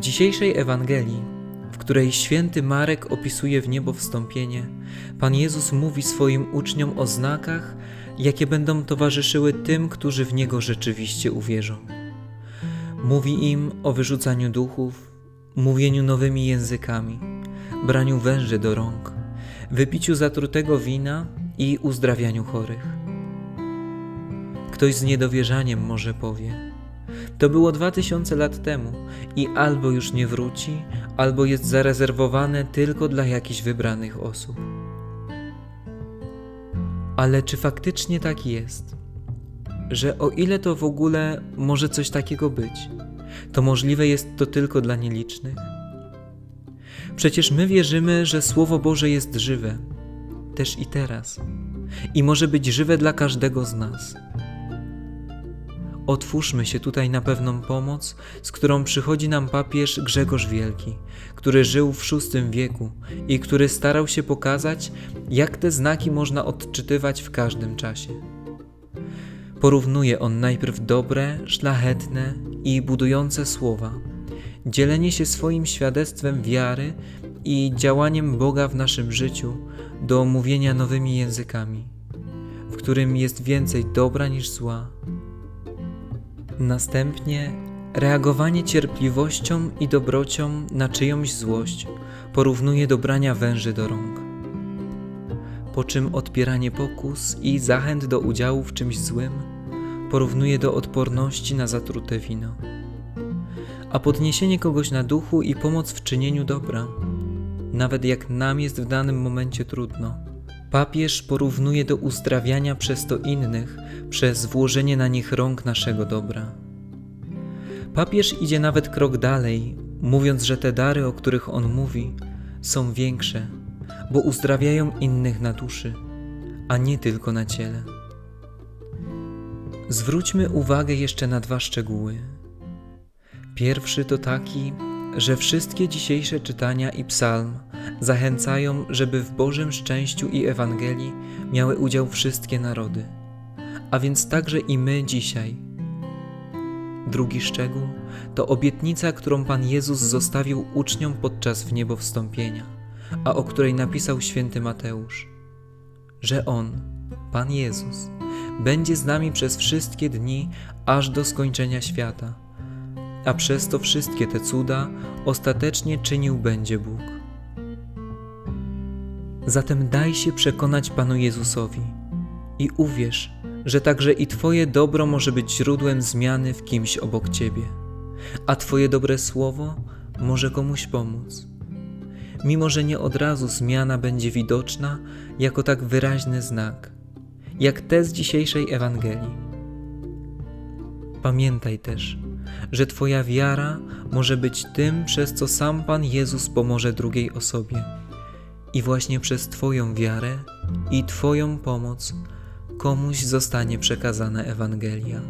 dzisiejszej Ewangelii, w której święty Marek opisuje w niebo wstąpienie, Pan Jezus mówi swoim uczniom o znakach, jakie będą towarzyszyły tym, którzy w Niego rzeczywiście uwierzą. Mówi im o wyrzucaniu duchów, mówieniu nowymi językami, braniu węży do rąk, wypiciu zatrutego wina i uzdrawianiu chorych. Ktoś z niedowierzaniem może powie: To było dwa tysiące lat temu i albo już nie wróci, albo jest zarezerwowane tylko dla jakichś wybranych osób. Ale czy faktycznie tak jest? Że o ile to w ogóle może coś takiego być, to możliwe jest to tylko dla nielicznych? Przecież my wierzymy, że Słowo Boże jest żywe, też i teraz, i może być żywe dla każdego z nas. Otwórzmy się tutaj na pewną pomoc, z którą przychodzi nam papież Grzegorz Wielki, który żył w VI wieku i który starał się pokazać, jak te znaki można odczytywać w każdym czasie. Porównuje on najpierw dobre, szlachetne i budujące słowa, dzielenie się swoim świadectwem wiary i działaniem Boga w naszym życiu do mówienia nowymi językami, w którym jest więcej dobra niż zła Następnie reagowanie cierpliwością i dobrocią na czyjąś złość porównuje do brania węży do rąk. Po czym odpieranie pokus i zachęt do udziału w czymś złym porównuje do odporności na zatrute wino. A podniesienie kogoś na duchu i pomoc w czynieniu dobra, nawet jak nam jest w danym momencie trudno, papież porównuje do uzdrawiania przez to innych przez włożenie na nich rąk naszego dobra. Papież idzie nawet krok dalej, mówiąc, że te dary, o których on mówi, są większe, bo uzdrawiają innych na duszy, a nie tylko na ciele. Zwróćmy uwagę jeszcze na dwa szczegóły. Pierwszy to taki, że wszystkie dzisiejsze czytania i psalm zachęcają, żeby w Bożym szczęściu i Ewangelii miały udział wszystkie narody a więc także i my dzisiaj. Drugi szczegół to obietnica, którą Pan Jezus zostawił uczniom podczas w niebo wstąpienia, a o której napisał święty Mateusz, że On, Pan Jezus, będzie z nami przez wszystkie dni, aż do skończenia świata, a przez to wszystkie te cuda ostatecznie czynił będzie Bóg. Zatem daj się przekonać Panu Jezusowi i uwierz, że także i Twoje dobro może być źródłem zmiany w kimś obok Ciebie, a Twoje dobre słowo może komuś pomóc. Mimo, że nie od razu zmiana będzie widoczna jako tak wyraźny znak, jak te z dzisiejszej Ewangelii. Pamiętaj też, że Twoja wiara może być tym, przez co sam Pan Jezus pomoże drugiej osobie. I właśnie przez Twoją wiarę i Twoją pomoc komuś zostanie przekazana Ewangelia.